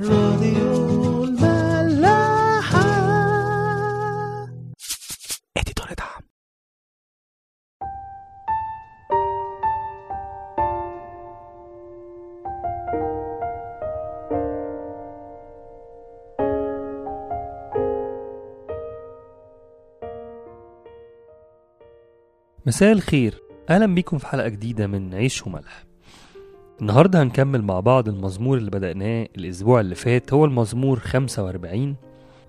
راديو الملاحة. اديتور دعم مساء الخير. أهلا بيكم في حلقة جديدة من عيش وملح. النهارده هنكمل مع بعض المزمور اللي بدأناه الأسبوع اللي فات هو المزمور 45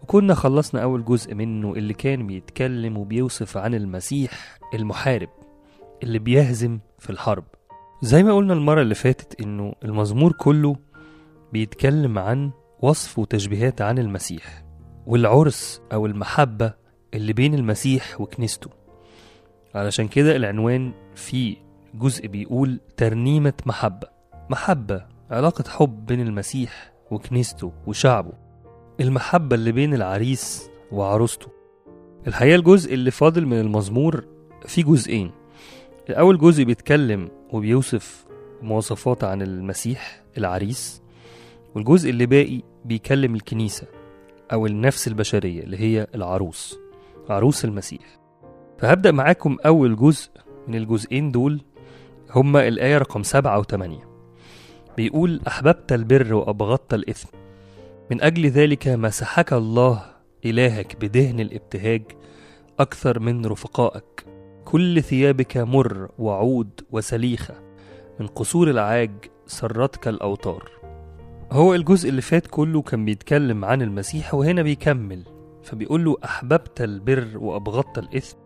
وكنا خلصنا أول جزء منه اللي كان بيتكلم وبيوصف عن المسيح المحارب اللي بيهزم في الحرب. زي ما قلنا المرة اللي فاتت إنه المزمور كله بيتكلم عن وصف وتشبيهات عن المسيح والعرس أو المحبة اللي بين المسيح وكنيسته. علشان كده العنوان فيه جزء بيقول ترنيمة محبة. محبة علاقة حب بين المسيح وكنيسته وشعبه. المحبة اللي بين العريس وعروسته. الحقيقة الجزء اللي فاضل من المزمور فيه جزئين. الأول جزء بيتكلم وبيوصف مواصفات عن المسيح العريس والجزء اللي باقي بيكلم الكنيسة أو النفس البشرية اللي هي العروس عروس المسيح. فهبدأ معاكم أول جزء من الجزئين دول هما الآية رقم سبعة وثمانية. بيقول أحببت البر وأبغضت الإثم. من أجل ذلك مسحك الله إلهك بدهن الابتهاج أكثر من رفقائك. كل ثيابك مر وعود وسليخة. من قصور العاج سرتك الأوتار. هو الجزء اللي فات كله كان بيتكلم عن المسيح وهنا بيكمل. فبيقول له أحببت البر وأبغضت الإثم.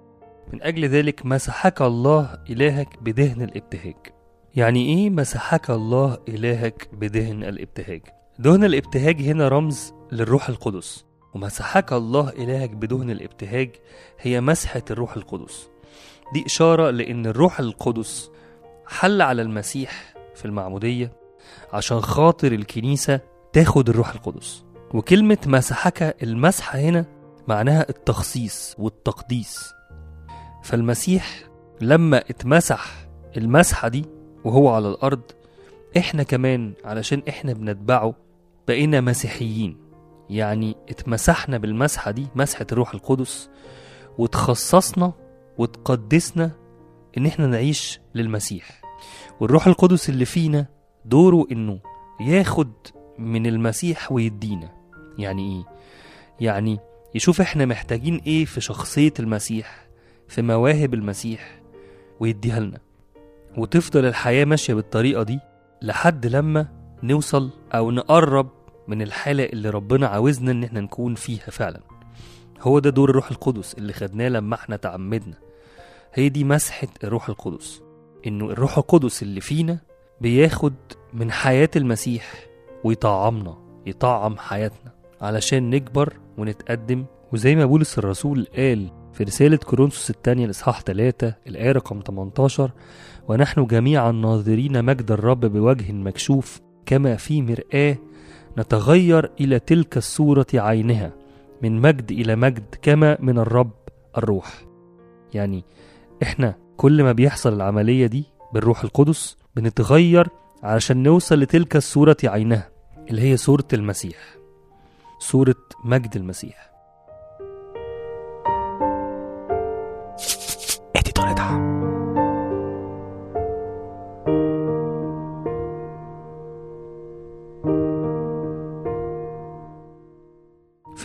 من أجل ذلك مسحك الله إلهك بدهن الابتهاج. يعني إيه مسحك الله إلهك بدهن الإبتهاج؟ دهن الإبتهاج هنا رمز للروح القدس ومسحك الله إلهك بدهن الإبتهاج هي مسحة الروح القدس. دي إشارة لأن الروح القدس حل على المسيح في المعمودية عشان خاطر الكنيسة تاخد الروح القدس. وكلمة مسحك المسحة هنا معناها التخصيص والتقديس. فالمسيح لما اتمسح المسحة دي وهو على الأرض إحنا كمان علشان إحنا بنتبعه بقينا مسيحيين. يعني اتمسحنا بالمسحة دي مسحة الروح القدس وتخصصنا وتقدسنا إن إحنا نعيش للمسيح. والروح القدس اللي فينا دوره إنه ياخد من المسيح ويدينا. يعني إيه؟ يعني يشوف إحنا محتاجين إيه في شخصية المسيح في مواهب المسيح ويديها لنا. وتفضل الحياة ماشية بالطريقة دي لحد لما نوصل أو نقرب من الحالة اللي ربنا عاوزنا إن إحنا نكون فيها فعلا. هو ده دور الروح القدس اللي خدناه لما إحنا تعمدنا. هي دي مسحة الروح القدس. إنه الروح القدس اللي فينا بياخد من حياة المسيح ويطعمنا يطعم حياتنا علشان نكبر ونتقدم. وزي ما بولس الرسول قال في رسالة كورنثوس الثانية الإصحاح 3 الآية رقم 18 ونحن جميعا ناظرين مجد الرب بوجه مكشوف كما في مرآة نتغير إلى تلك الصورة عينها من مجد إلى مجد كما من الرب الروح. يعني إحنا كل ما بيحصل العملية دي بالروح القدس بنتغير علشان نوصل لتلك الصورة عينها اللي هي صورة المسيح صورة مجد المسيح.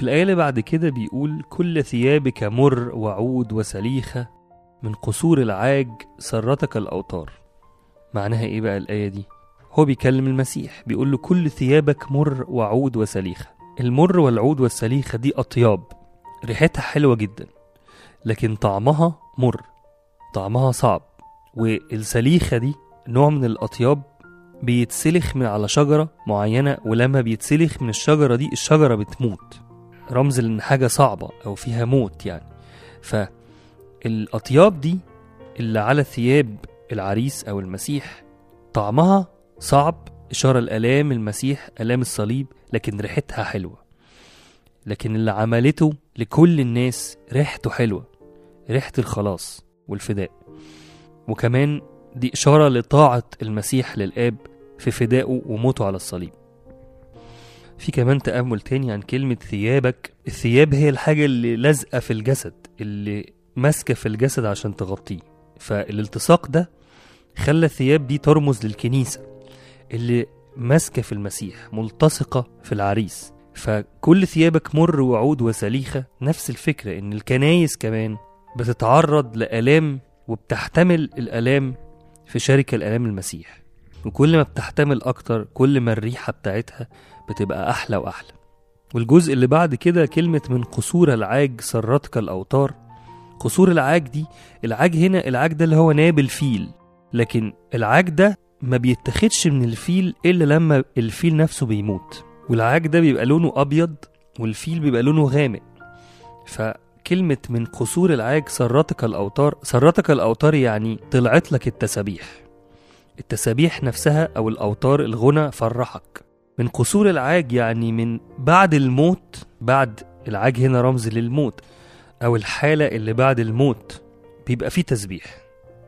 في الآية اللي بعد كده بيقول كل ثيابك مر وعود وسليخة من قصور العاج سرتك الأوتار. معناها إيه بقى الآية دي؟ هو بيكلم المسيح بيقول له كل ثيابك مر وعود وسليخة. المر والعود والسليخة دي أطياب ريحتها حلوة جدا لكن طعمها مر طعمها صعب والسليخة دي نوع من الأطياب بيتسلخ من على شجرة معينة ولما بيتسلخ من الشجرة دي الشجرة بتموت. رمز لأن حاجة صعبة أو فيها موت يعني. فالأطياب دي اللي على ثياب العريس أو المسيح طعمها صعب إشارة لآلام المسيح آلام الصليب لكن ريحتها حلوة. لكن اللي عملته لكل الناس ريحته حلوة ريحة الخلاص والفداء. وكمان دي إشارة لطاعة المسيح للآب في فدائه وموته على الصليب. في كمان تأمل تاني عن كلمة ثيابك. الثياب هي الحاجة اللي لازقة في الجسد اللي ماسكة في الجسد عشان تغطيه. فالالتصاق ده خلى الثياب دي ترمز للكنيسة اللي ماسكة في المسيح ملتصقة في العريس. فكل ثيابك مر وعود وسليخة. نفس الفكرة إن الكنايس كمان بتتعرض لآلام وبتحتمل الآلام في شركة الآلام المسيح. وكل ما بتحتمل أكتر كل ما الريحة بتاعتها بتبقى أحلى وأحلى. والجزء اللي بعد كده كلمة من قصور العاج سرتك الأوتار. قصور العاج دي العاج هنا العاج ده اللي هو ناب الفيل. لكن العاج ده ما بيتاخدش من الفيل إلا لما الفيل نفسه بيموت. والعاج ده بيبقى لونه أبيض والفيل بيبقى لونه غامق. فكلمة من قصور العاج سرتك الأوتار سرتك الأوتار يعني طلعت لك التسابيح. التسابيح نفسها أو الأوتار الغنى فرحك. من قصور العاج يعني من بعد الموت بعد العاج هنا رمز للموت أو الحالة اللي بعد الموت بيبقى فيه تسبيح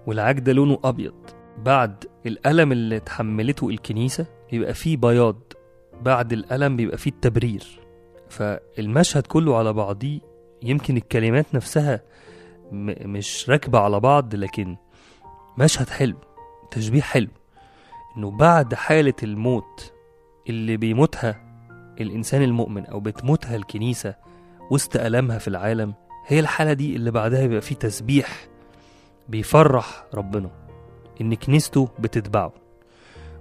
والعاج ده لونه أبيض. بعد الألم اللي تحملته الكنيسة بيبقى فيه بياض. بعد الألم بيبقى فيه التبرير. فالمشهد كله على بعضيه يمكن الكلمات نفسها مش راكبة على بعض لكن مشهد حلو تشبيه حلو. إنه بعد حالة الموت اللي بيموتها الإنسان المؤمن أو بتموتها الكنيسة وسط ألمها في العالم هي الحالة دي اللي بعدها بيبقى فيه تسبيح بيفرح ربنا إن كنيسته بتتبعه.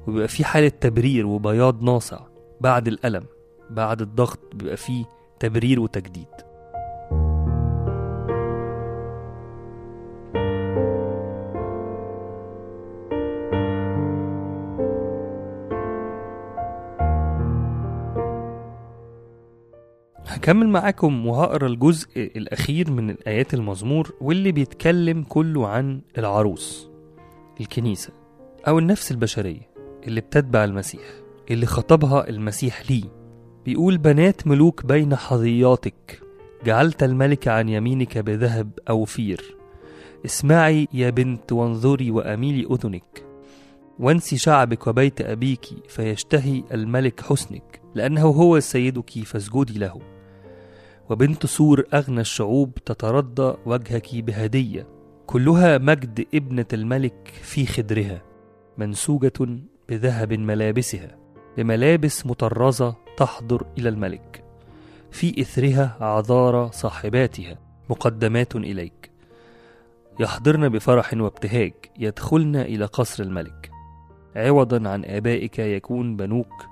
وبيبقى فيه حالة تبرير وبياض ناصع بعد الألم بعد الضغط بيبقى فيه تبرير وتجديد. هكمل معاكم وهقرأ الجزء الأخير من الآيات المزمور واللي بيتكلم كله عن العروس الكنيسة أو النفس البشرية اللي بتتبع المسيح اللي خطبها المسيح ليه. بيقول بنات ملوك بين حظياتك جعلت الملك عن يمينك بذهب أوفير اسمعي يا بنت وانظري وأميلي أذنك. وانسي شعبك وبيت أبيك فيشتهي الملك حسنك لأنه هو سيدك فاسجدي له. وبنت سور أغنى الشعوب تترضى وجهك بهدية. كلها مجد ابنة الملك في خدرها منسوجة بذهب ملابسها بملابس مطرزة تحضر إلى الملك. في إثرها عذارى صاحباتها مقدمات إليك. يحضرن بفرح وابتهاج يدخلن إلى قصر الملك. عوضا عن آبائك يكون بنوك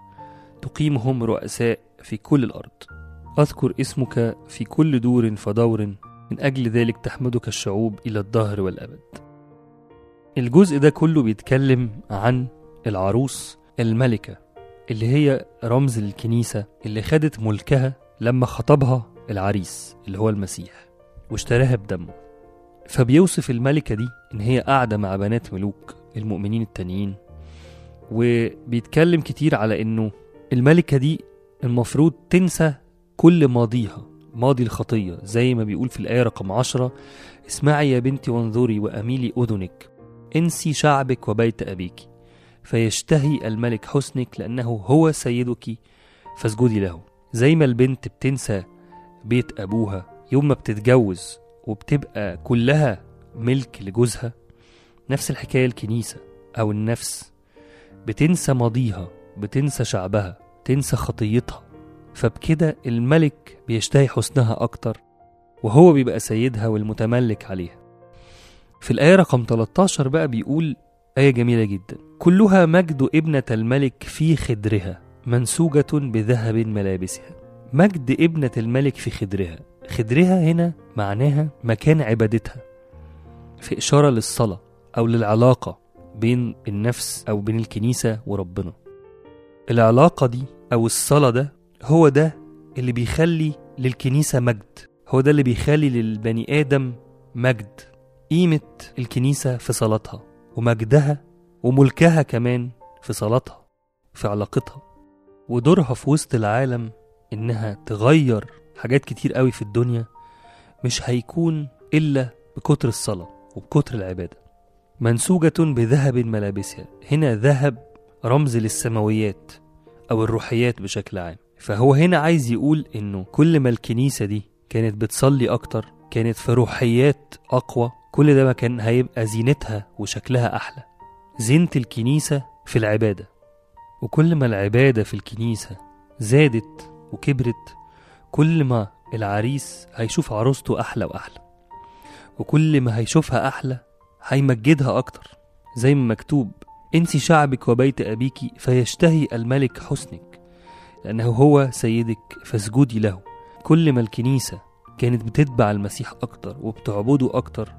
تقيمهم رؤساء في كل الأرض. أذكر اسمك في كل دور فدور من أجل ذلك تحمدك الشعوب إلى الدهر والأبد. الجزء ده كله بيتكلم عن العروس الملكة اللي هي رمز الكنيسة اللي خدت ملكها لما خطبها العريس اللي هو المسيح واشتراها بدمه. فبيوصف الملكة دي إن هي قاعدة مع بنات ملوك المؤمنين التانيين. وبيتكلم كتير على إنه الملكة دي المفروض تنسى كل ماضيها ماضي الخطية زي ما بيقول في الآية رقم عشرة اسمعي يا بنتي وانظري وأميلي أذنك انسي شعبك وبيت أبيك فيشتهي الملك حسنك لأنه هو سيدك فاسجدي له. زي ما البنت بتنسى بيت أبوها يوم ما بتتجوز وبتبقى كلها ملك لجوزها نفس الحكاية الكنيسة أو النفس بتنسى ماضيها بتنسى شعبها تنسى خطيتها. فبكده الملك بيشتهي حسنها أكتر وهو بيبقى سيدها والمتملك عليها. في الآية رقم 13 بقى بيقول آية جميلة جدا. كلها مجد ابنة الملك في خدرها منسوجة بذهب ملابسها. مجد ابنة الملك في خدرها. خدرها هنا معناها مكان عبادتها. في إشارة للصلاة أو للعلاقة بين النفس أو بين الكنيسة وربنا. العلاقة دي أو الصلاة ده هو ده اللي بيخلي للكنيسة مجد. هو ده اللي بيخلي للبني آدم مجد. قيمة الكنيسة في صلاتها ومجدها وملكها كمان في صلاتها في علاقتها. ودورها في وسط العالم إنها تغير حاجات كتير قوي في الدنيا مش هيكون إلا بكتر الصلاة وبكتر العبادة. منسوجة بذهب ملابسها. هنا ذهب رمز للسماويات أو الروحيات بشكل عام. فهو هنا عايز يقول إنه كل ما الكنيسة دي كانت بتصلي أكتر كانت في روحيات أقوى كل ده ما كان هيبقى زينتها وشكلها أحلى. زينة الكنيسة في العبادة. وكل ما العبادة في الكنيسة زادت وكبرت كل ما العريس هيشوف عروسته أحلى وأحلى. وكل ما هيشوفها أحلى هيمجدها أكتر. زي ما مكتوب إنسي شعبك وبيت أبيك فيشتهي الملك حسنك. لأنه هو سيدك فاسجدي له. كل ما الكنيسة كانت بتتبع المسيح أكتر وبتعبده أكتر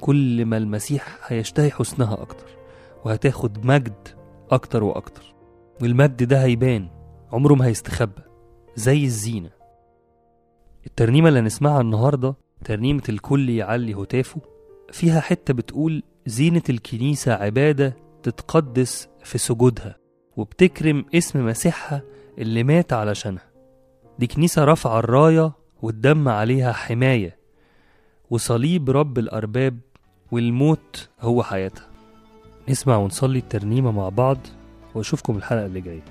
كل ما المسيح هيشتهي حسنها أكتر وهتاخد مجد أكتر وأكتر. والمجد ده هيبان عمره ما هيستخبى زي الزينة. الترنيمة اللي هنسمعها النهاردة ترنيمة الكل يعلي هتافه فيها حتة بتقول زينة الكنيسة عبادة تتقدس في سجودها وبتكرم اسم مسيحها اللي مات علشانها. دي كنيسة رافعة الراية والدم عليها حماية وصليب رب الأرباب والموت هو حياتها. نسمع ونصلي الترنيمة مع بعض وأشوفكم الحلقة اللي جاية.